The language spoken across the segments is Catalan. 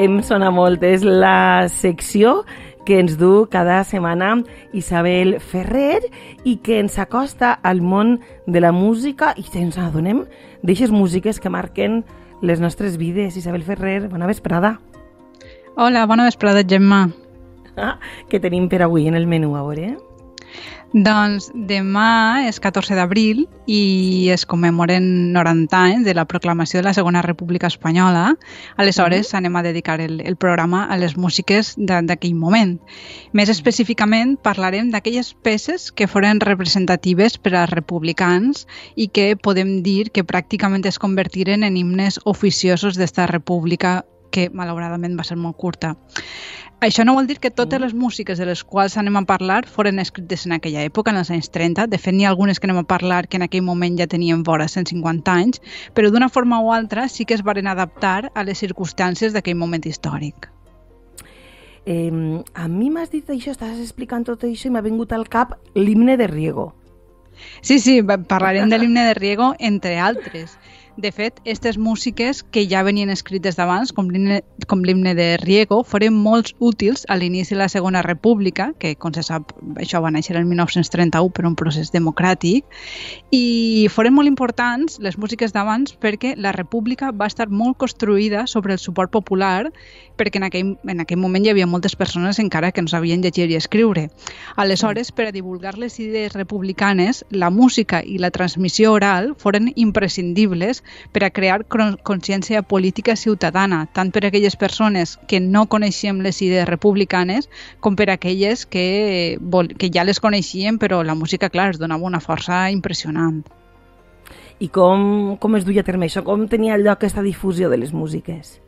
Em sona molt. És la secció que ens du cada setmana Isabel Ferrer i que ens acosta al món de la música i ens adonem d'aixes músiques que marquen les nostres vides. Isabel Ferrer, bona vesprada. Hola, bona vesprada, Gemma. Ah, què tenim per avui en el menú, a veure? Doncs demà és 14 d'abril i es commemoren 90 anys de la proclamació de la Segona República Espanyola. Aleshores mm -hmm. anem a dedicar el, el programa a les músiques d'aquell moment. Més específicament parlarem d'aquelles peces que foren representatives per als republicans i que podem dir que pràcticament es convertiren en himnes oficiosos d'esta república que malauradament va ser molt curta. Això no vol dir que totes mm. les músiques de les quals anem a parlar foren escrites en aquella època, en els anys 30. De fet, n'hi ha algunes que anem a parlar que en aquell moment ja tenien vora 150 anys, però d'una forma o altra sí que es varen adaptar a les circumstàncies d'aquell moment històric. Eh, a mi m'has dit això, estàs explicant tot això i m'ha vingut al cap l'himne de Riego. Sí, sí, parlarem de l'himne de Riego, entre altres. De fet, aquestes músiques que ja venien escrites d'abans, com l'himne de Riego, foren molt útils a l'inici de la Segona República, que, com se sap, això va néixer el 1931 per un procés democràtic, i foren molt importants les músiques d'abans perquè la República va estar molt construïda sobre el suport popular, perquè en aquell, en aquell moment hi havia moltes persones encara que no sabien llegir i escriure. Aleshores, per a divulgar les idees republicanes, la música i la transmissió oral foren imprescindibles per a crear consciència política ciutadana, tant per a aquelles persones que no coneixíem les idees republicanes com per a aquelles que, que ja les coneixien però la música, clar, es donava una força impressionant. I com, com es duia a terme això? Com tenia lloc aquesta difusió de les músiques?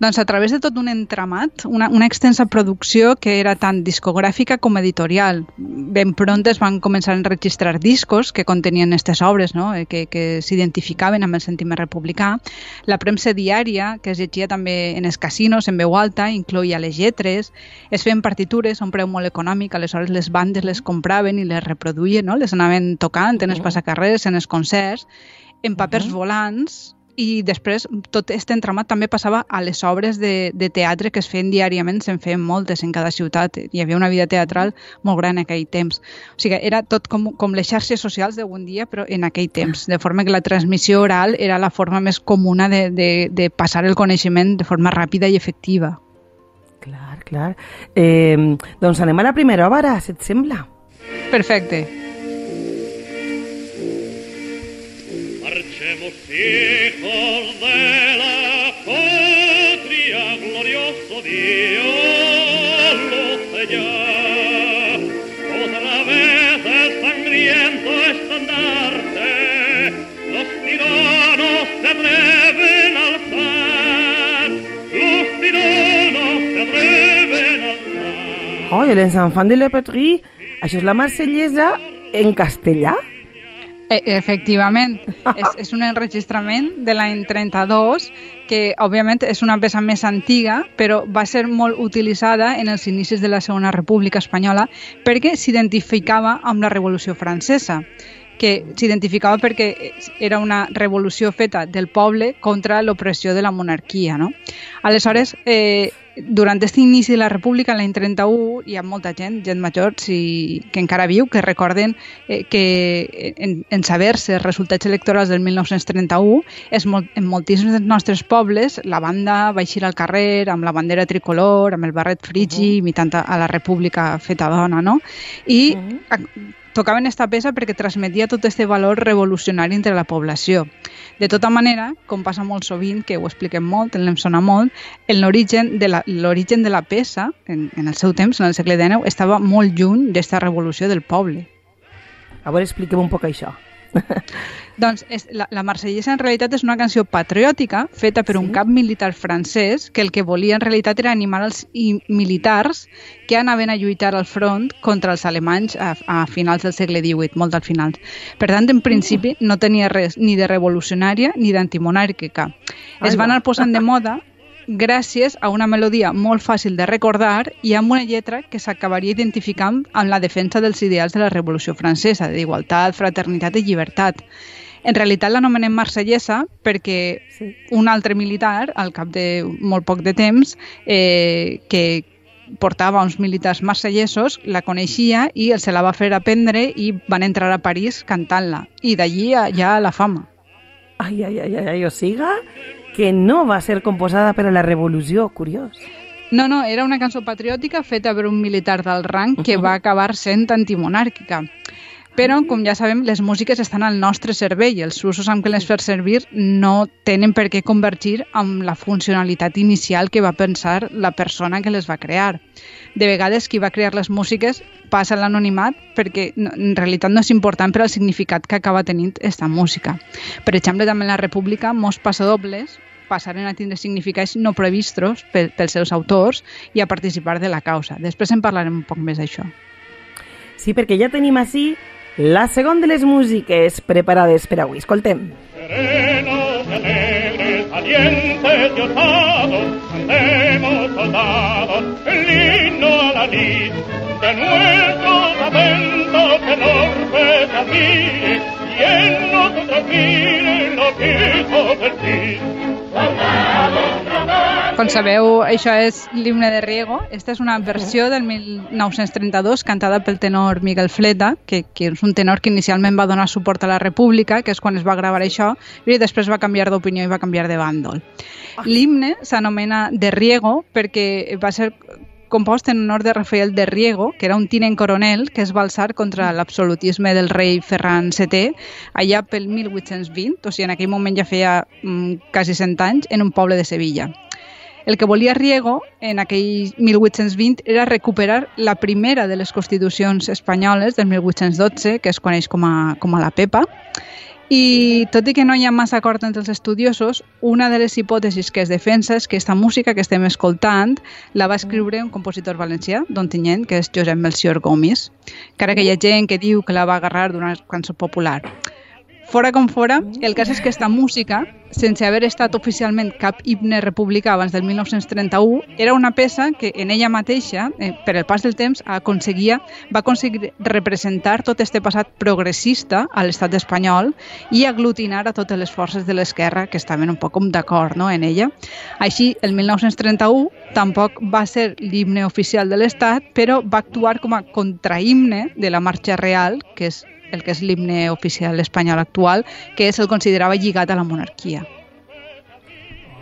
Doncs a través de tot un entramat, una, una extensa producció que era tant discogràfica com editorial. Ben pront es van començar a enregistrar discos que contenien aquestes obres, no? Eh, que, que s'identificaven amb el sentiment republicà. La premsa diària, que es llegia també en els casinos, en veu alta, incloïa les lletres, es feien partitures a un preu molt econòmic, aleshores les bandes les compraven i les reproduïen, no? les anaven tocant en els passacarrers, en els concerts, en papers uh -huh. volants, i després tot aquest entramat també passava a les obres de, de teatre que es feien diàriament, se'n feien moltes en cada ciutat. Hi havia una vida teatral molt gran en aquell temps. O sigui, era tot com, com les xarxes socials d'avui dia, però en aquell temps, de forma que la transmissió oral era la forma més comuna de, de, de passar el coneixement de forma ràpida i efectiva. Clar, clar. Eh, doncs anem a la primera obra, si et sembla. Perfecte. Marchemos les enfants de la patrie, això és la marsellesa en castellà? E Efectivament, és, és un enregistrament de l'any 32 que òbviament és una peça més antiga però va ser molt utilitzada en els inicis de la Segona República Espanyola perquè s'identificava amb la Revolució Francesa que s'identificava perquè era una revolució feta del poble contra l'opressió de la monarquia. No? Aleshores, eh, durant aquest inici de la república, l'any 31, hi ha molta gent, gent major si, que encara viu, que recorden eh, que en, en saber-se els resultats electorals del 1931, és molt, en moltíssims dels nostres pobles la banda va eixir al carrer amb la bandera tricolor, amb el barret frigi, uh -huh. imitant a la república feta dona, no? I uh -huh tocaven esta peça perquè transmetia tot aquest valor revolucionari entre la població. De tota manera, com passa molt sovint, que ho expliquem molt, en sona molt, l'origen de, la, de la peça, en, en el seu temps, en el segle XIX, estava molt lluny d'esta revolució del poble. A veure, expliquem un poc això. doncs és, la, la Marsellesa en realitat és una canció patriòtica feta per sí? un cap militar francès que el que volia en realitat era animar els militars que anaven a lluitar al front contra els alemanys a, a finals del segle XVIII, molt al final. Per tant, en principi no tenia res ni de revolucionària ni d'antimonàrquica. Es van anar posant de moda gràcies a una melodia molt fàcil de recordar i amb una lletra que s'acabaria identificant amb la defensa dels ideals de la Revolució Francesa, d'igualtat, fraternitat i llibertat. En realitat l'anomenem marsellesa perquè Sí. un altre militar, al cap de molt poc de temps, eh, que portava uns militars marsellesos, la coneixia i el se la va fer aprendre i van entrar a París cantant-la. I d'allí a- ja la fama. Ai, ai, ai, ai, ai, o siga que no va ser composada per a la revolució, curiós. No, no, era una cançó patriòtica feta per un militar del rang que va acabar sent antimonàrquica. Però, com ja sabem, les músiques estan al nostre cervell i els usos amb què les fer servir no tenen per què convergir amb la funcionalitat inicial que va pensar la persona que les va crear. De vegades, qui va crear les músiques passa l'anonimat perquè en realitat no és important per al significat que acaba tenint esta música. Per exemple, també en la República, molts passadobles passaren a tindre significats no previstos pel, pels seus autors i a participar de la causa. Després en parlarem un poc més d'això. Sí, perquè ja tenim així la segona de les músiques preparades per avui. Escoltem. Serenos, alegres. Com sabeu, això és l'himne de Riego. Esta és una versió del 1932 cantada pel tenor Miguel Fleta, que, que és un tenor que inicialment va donar suport a la República, que és quan es va gravar això, i després va canviar d'opinió i va canviar de bàndol. L'himne s'anomena de Riego perquè va ser compost en honor de Rafael de Riego, que era un tinent coronel que es va alçar contra l'absolutisme del rei Ferran VII allà pel 1820, o sigui, en aquell moment ja feia mm, quasi 100 anys, en un poble de Sevilla. El que volia Riego en aquell 1820 era recuperar la primera de les constitucions espanyoles del 1812, que es coneix com a, com a la PEPA, i tot i que no hi ha massa acord entre els estudiosos, una de les hipòtesis que es defensa és que aquesta música que estem escoltant la va escriure un compositor valencià, d'Ontinyent, que és Josep Melcior Gomis, encara que hi ha gent que diu que la va agarrar d'una cançó popular. Fora com fora, el cas és que esta música, sense haver estat oficialment cap himne republicà abans del 1931, era una peça que en ella mateixa, eh, per el pas del temps, aconseguia, va aconseguir representar tot este passat progressista a l'estat espanyol i aglutinar a totes les forces de l'esquerra que estaven un poc com d'acord no, en ella. Així, el 1931 tampoc va ser l'himne oficial de l'estat, però va actuar com a contrahimne de la marxa real, que és el que és l'himne oficial espanyol actual, que se'l considerava lligat a la monarquia.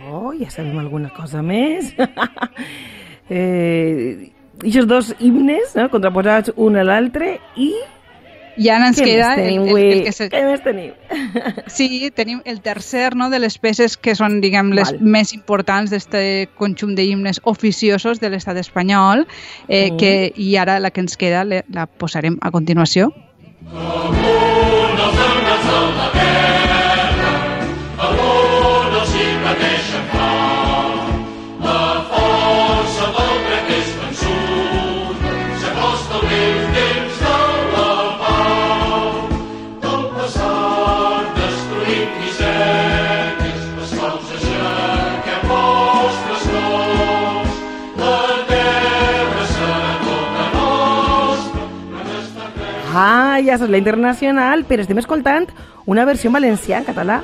Oh, ja sabem alguna cosa més. eh, aquests dos himnes, no? contraposats un a l'altre, i Ja ens què queda tenim, el, el, el que se... Què més tenim? Sí, tenim el tercer no, de les peces que són, diguem, les Val. més importants d'aquest conjunt d'himnes oficiosos de l'estat espanyol, eh, Mm. que, i ara la que ens queda le- la posarem a continuació. The moon, the sun, the the ja saps, la internacional, però estem escoltant una versió en valencià, en català.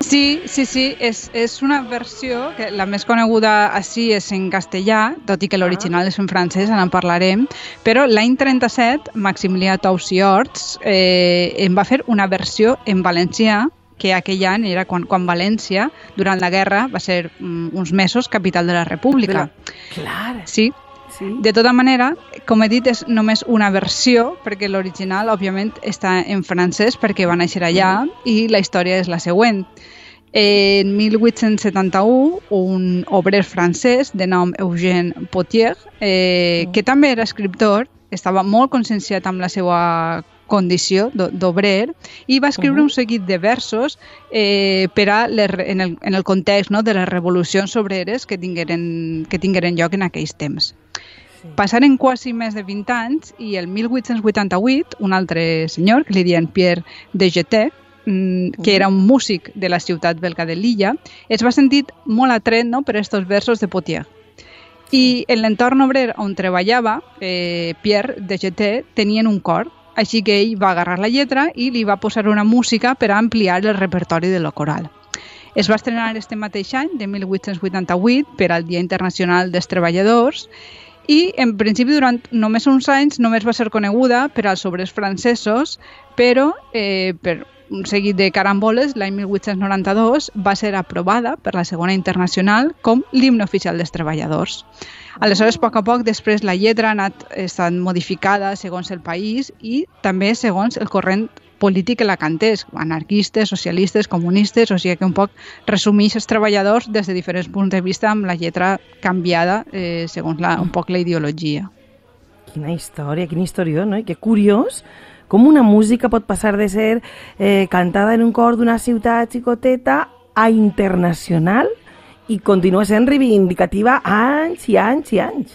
Sí, sí, sí, és, és una versió que la més coneguda així és en castellà, tot i que l'original és en francès, ara en parlarem, però l'any 37 Maximilià Tous i Horts eh, en va fer una versió en valencià que aquell any era quan, quan València, durant la guerra, va ser mm, uns mesos capital de la República. Clar, Sí, sí. de tota manera, com he dit, és només una versió, perquè l'original, òbviament, està en francès, perquè va néixer allà, i la història és la següent. En 1871, un obrer francès de nom Eugène Potier, eh, que també era escriptor, estava molt conscienciat amb la seva condició d'o- d'obrer i va escriure Mhm. un seguit de versos eh, per a les, en, el, en el context no, de les revolucions obreres que tingueren, que tingueren lloc en aquells temps. Passaren quasi més de 20 anys i el 1888 un altre senyor, que li diuen Pierre de Jeté, mm, que era un músic de la ciutat belga de Lilla, es va sentir molt atret no, per estos versos de Potier. I en l'entorn obrer on treballava, eh, Pierre de Jeté tenien un cor. així que ell va agarrar la lletra i li va posar una música per ampliar el repertori de lo coral. Es va estrenar este mateix any, de 1888, per al Dia Internacional dels Treballadors, i en principi durant només uns anys només va ser coneguda per als obrers francesos, però eh, per un seguit de caramboles, l'any 1892 va ser aprovada per la Segona Internacional com l'himne oficial dels treballadors. Aleshores, a poc a poc, després la lletra ha anat estat modificada segons el país i també segons el corrent polític que la cantés, anarquistes, socialistes, comunistes, o sigui que un poc resumeix els treballadors des de diferents punts de vista amb la lletra canviada eh, segons la, un poc la ideologia. Quina història, quina història, no? I que curiós com una música pot passar de ser eh, cantada en un cor d'una ciutat xicoteta a internacional i continua sent reivindicativa anys i anys i anys.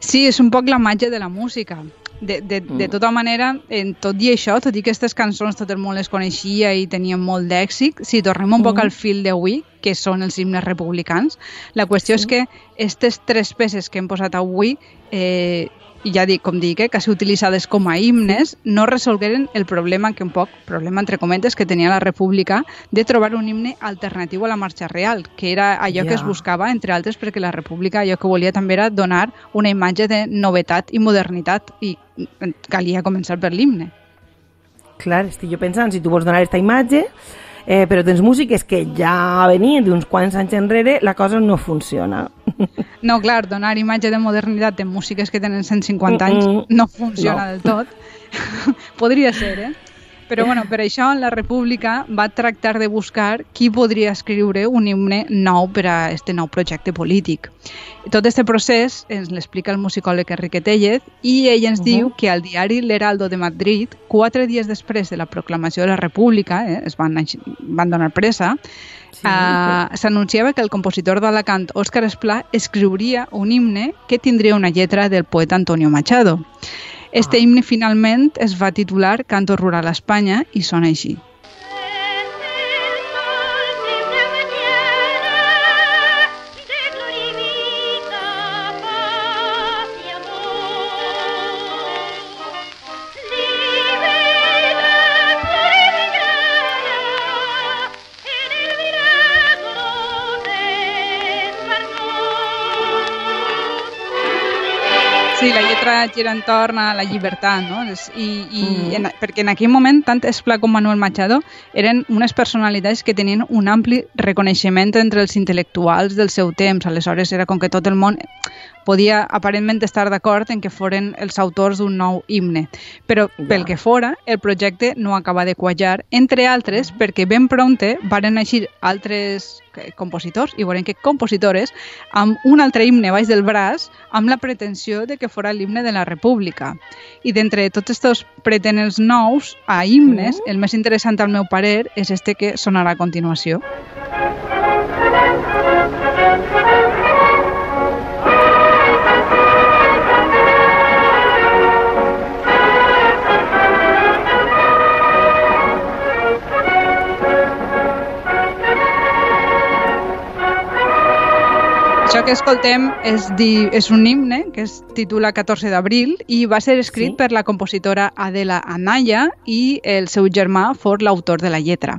Sí, és un poc la màgia de la música. De, de, mm. de tota manera, en tot i això, tot i que aquestes cançons tot el món les coneixia i tenien molt d'èxit, si tornem un mm. poc al fil d'avui, que són els himnes republicans, la qüestió sí. és que aquestes tres peces que hem posat avui eh, i ja dic, com dic, eh, quasi utilitzades com a himnes, no resolgueren el problema que un poc, problema entre comentes, que tenia la República de trobar un himne alternatiu a la marxa real, que era allò yeah. que es buscava, entre altres, perquè la República allò que volia també era donar una imatge de novetat i modernitat i calia començar per l'himne. Clar, estic jo pensant, si tu vols donar aquesta imatge, eh, però tens músiques que ja venien d'uns quants anys enrere, la cosa no funciona. No, clar, donar imatge de modernitat en músiques que tenen 150 anys mm -mm. no funciona no. del tot. Podria ser, eh? Però bueno, per això la República va tractar de buscar qui podria escriure un himne nou per a este nou projecte polític. Tot aquest procés ens l'explica el musicòleg Enrique Tellez i ell ens uh -huh. diu que al diari L'Heraldo de Madrid, quatre dies després de la proclamació de la República, eh, es van, van donar pressa, sí, uh, s'anunciava que el compositor d'Alacant, Òscar Esplà, escriuria un himne que tindria una lletra del poeta Antonio Machado. Este himne finalment es va titular Canto Rural a Espanya i sona així. Sí, la lletra gira entorn a la llibertat, no? I, i mm. en, perquè en aquell moment tant Esplà com Manuel Machado eren unes personalitats que tenien un ampli reconeixement entre els intel·lectuals del seu temps. Aleshores era com que tot el món podia aparentment estar d'acord en que foren els autors d'un nou himne. Però ja. pel que fora, el projecte no acaba de quallar, entre altres perquè ben prompte varen eixir altres compositors i veurem que compositores amb un altre himne baix del braç amb la pretensió de que fora l'himne de la República. I d'entre tots aquests pretenents nous a himnes, mm. el més interessant al meu parer és este que sonarà a continuació. Això que escoltem és, di, és un himne que es titula 14 d'abril i va ser escrit sí? per la compositora Adela Anaya i el seu germà fos l'autor de la lletra.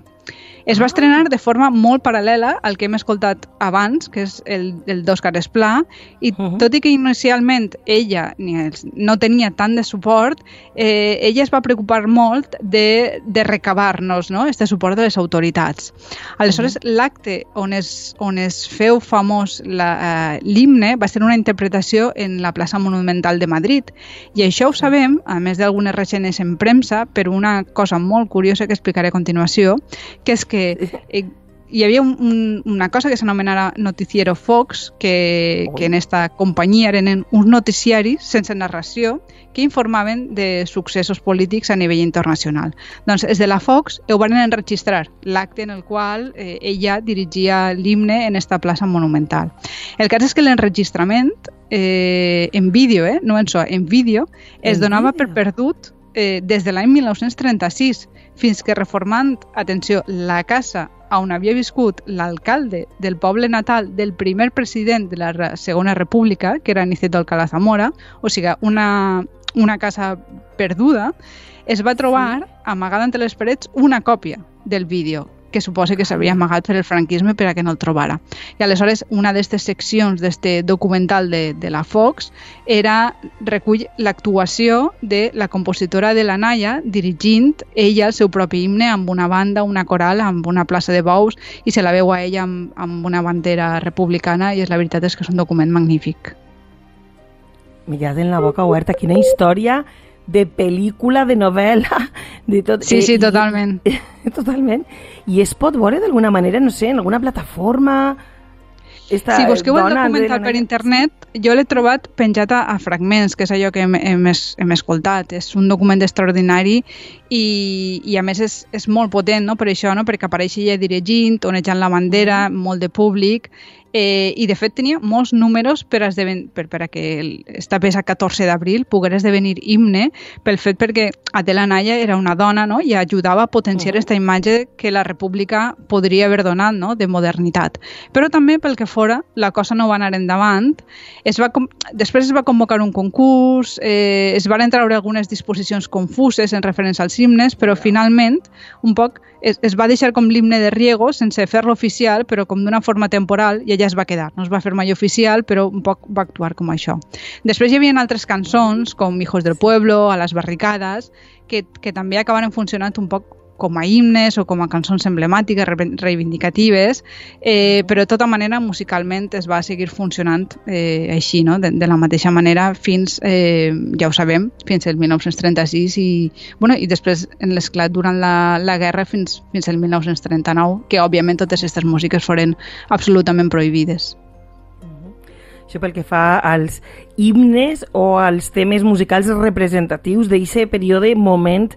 Es va estrenar de forma molt paral·lela al que hem escoltat abans, que és el, el d'Òscar Esplà, i uh -huh. tot i que inicialment ella ni els, no tenia tant de suport, eh, ella es va preocupar molt de, de recabar-nos no? este suport de les autoritats. Aleshores, uh -huh. l'acte on, es, on es feu famós eh, l'himne va ser una interpretació en la plaça Monumental de Madrid, i això ho sabem, a més d'algunes resenes en premsa, per una cosa molt curiosa que explicaré a continuació, que és que que eh, hi havia un, un, una cosa que s'anomenava Noticiero Fox, que, que en esta companyia eren uns noticiaris sense narració que informaven de successos polítics a nivell internacional. Doncs des de la Fox ho van enregistrar, l'acte en el qual eh, ella dirigia l'himne en esta plaça monumental. El cas és que l'enregistrament eh, en vídeo, eh, no en so, en vídeo, es donava per perdut eh, des de l'any 1936 fins que reformant, atenció, la casa on havia viscut l'alcalde del poble natal del primer president de la Segona República, que era Niceto Alcalá Zamora, o sigui, una, una casa perduda, es va trobar amagada entre les parets una còpia del vídeo que suposa que s'havia amagat per el franquisme per a que no el trobara. I aleshores una d'aquestes seccions d'este documental de, de la Fox era recull l'actuació de la compositora de la Naya dirigint ella el seu propi himne amb una banda, una coral, amb una plaça de bous i se la veu a ella amb, amb una bandera republicana i és la veritat és que és un document magnífic. Mirad en la boca oberta, quina història de pel·lícula, de novel·la, de tot. Sí, sí, totalment. I, totalment. I es pot veure d'alguna manera, no sé, en alguna plataforma... Esta si busqueu el documental per internet, jo l'he trobat penjat a, a fragments, que és allò que hem, hem, hem escoltat. És un document extraordinari i, i a més és, és molt potent no? per això, no? perquè apareix ella dirigint, onejant la bandera, molt de públic, eh, i de fet tenia molts números per, esdeven, per, per a que esta peça 14 d'abril pogués esdevenir himne pel fet perquè Adela Naya era una dona no? i ajudava a potenciar aquesta uh -huh. imatge que la república podria haver donat no? de modernitat. Però també pel que fora la cosa no va anar endavant. Es va, després es va convocar un concurs, eh, es van treure algunes disposicions confuses en referència als himnes, però finalment un poc es, es va deixar com l'himne de Riego sense fer-lo oficial, però com d'una forma temporal, i ella es va quedar. No es va fer mai oficial, però un poc va actuar com això. Després hi havia altres cançons, com Hijos del Pueblo, A les barricades, que, que també acabaven funcionant un poc com a himnes o com a cançons emblemàtiques, reivindicatives, eh, però de tota manera musicalment es va seguir funcionant eh, així, no? de, de la mateixa manera fins, eh, ja ho sabem, fins el 1936 i, bueno, i després en l'esclat durant la, la guerra fins, fins el 1939, que òbviament totes aquestes músiques foren absolutament prohibides. Això pel que fa als himnes o als temes musicals representatius d'aquest període, moment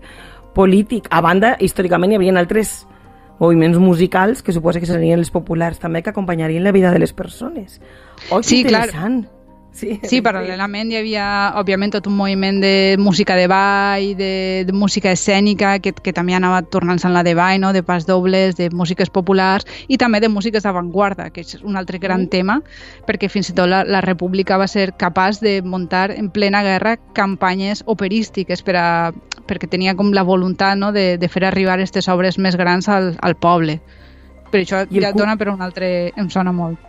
polític. A banda, històricament hi havia altres moviments musicals que suposa que serien els populars també que acompanyarien la vida de les persones. Oh, sí, interessant. Clar. Sí, sí, paral·lelament hi havia, òbviament, tot un moviment de música de ball, de, de música escènica, que, que també anava tornant-se en la de ball, no? de pas dobles, de músiques populars, i també de músiques d'avantguarda, que és un altre gran mm. tema, perquè fins i tot la, la República va ser capaç de muntar en plena guerra campanyes operístiques per a, perquè tenia com la voluntat no? de, de fer arribar aquestes obres més grans al, al poble. Per això ja et dona per un altre... em sona molt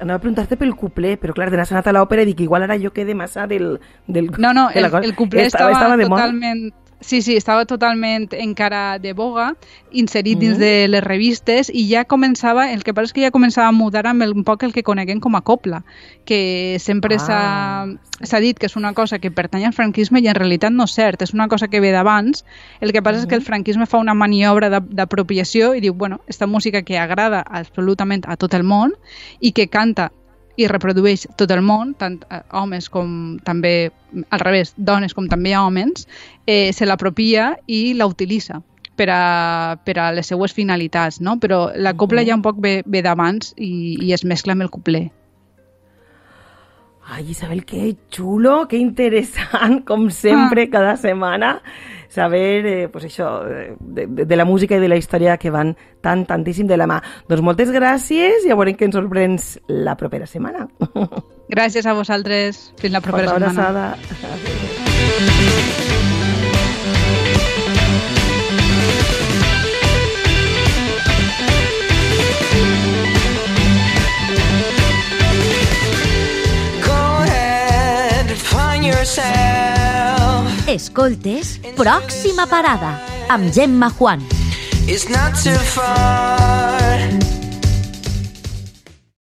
anava a preguntar-te pel cuplé, però clar, de n'has anat a l'òpera i dic, igual ara jo quede massa del... del no, no, el, el cuplé estava, estava, estava totalment... Sí, sí, estava totalment encara de boga, inserit mm -hmm. dins de les revistes i ja començava, el que passa és que ja començava a mudar amb el, un poc el que coneguem com a copla, que sempre ah. s'ha dit que és una cosa que pertany al franquisme i en realitat no és cert, és una cosa que ve d'abans. El que passa mm -hmm. és que el franquisme fa una maniobra d'apropiació i diu, bueno, esta música que agrada absolutament a tot el món i que canta i reprodueix tot el món, tant eh, homes com també, al revés, dones com també homes, eh, se l'apropia i la utilitza per a, per a les seues finalitats, no? Però la copla ja un poc ve, ve d'abans i, i es mescla amb el copler. Ay, Isabel, qué chulo, qué interessant, com sempre, ah. cada setmana, saber, eh, pues això, de, de, de la música i de la història que van tan, tantíssim de la mà. Doncs moltes gràcies i a veure què ens sorprens la propera setmana. Gràcies a vosaltres. Fins la propera Forta setmana. Abraçada. Escoltes Pròxima Parada amb Gemma Juan. It's not too far.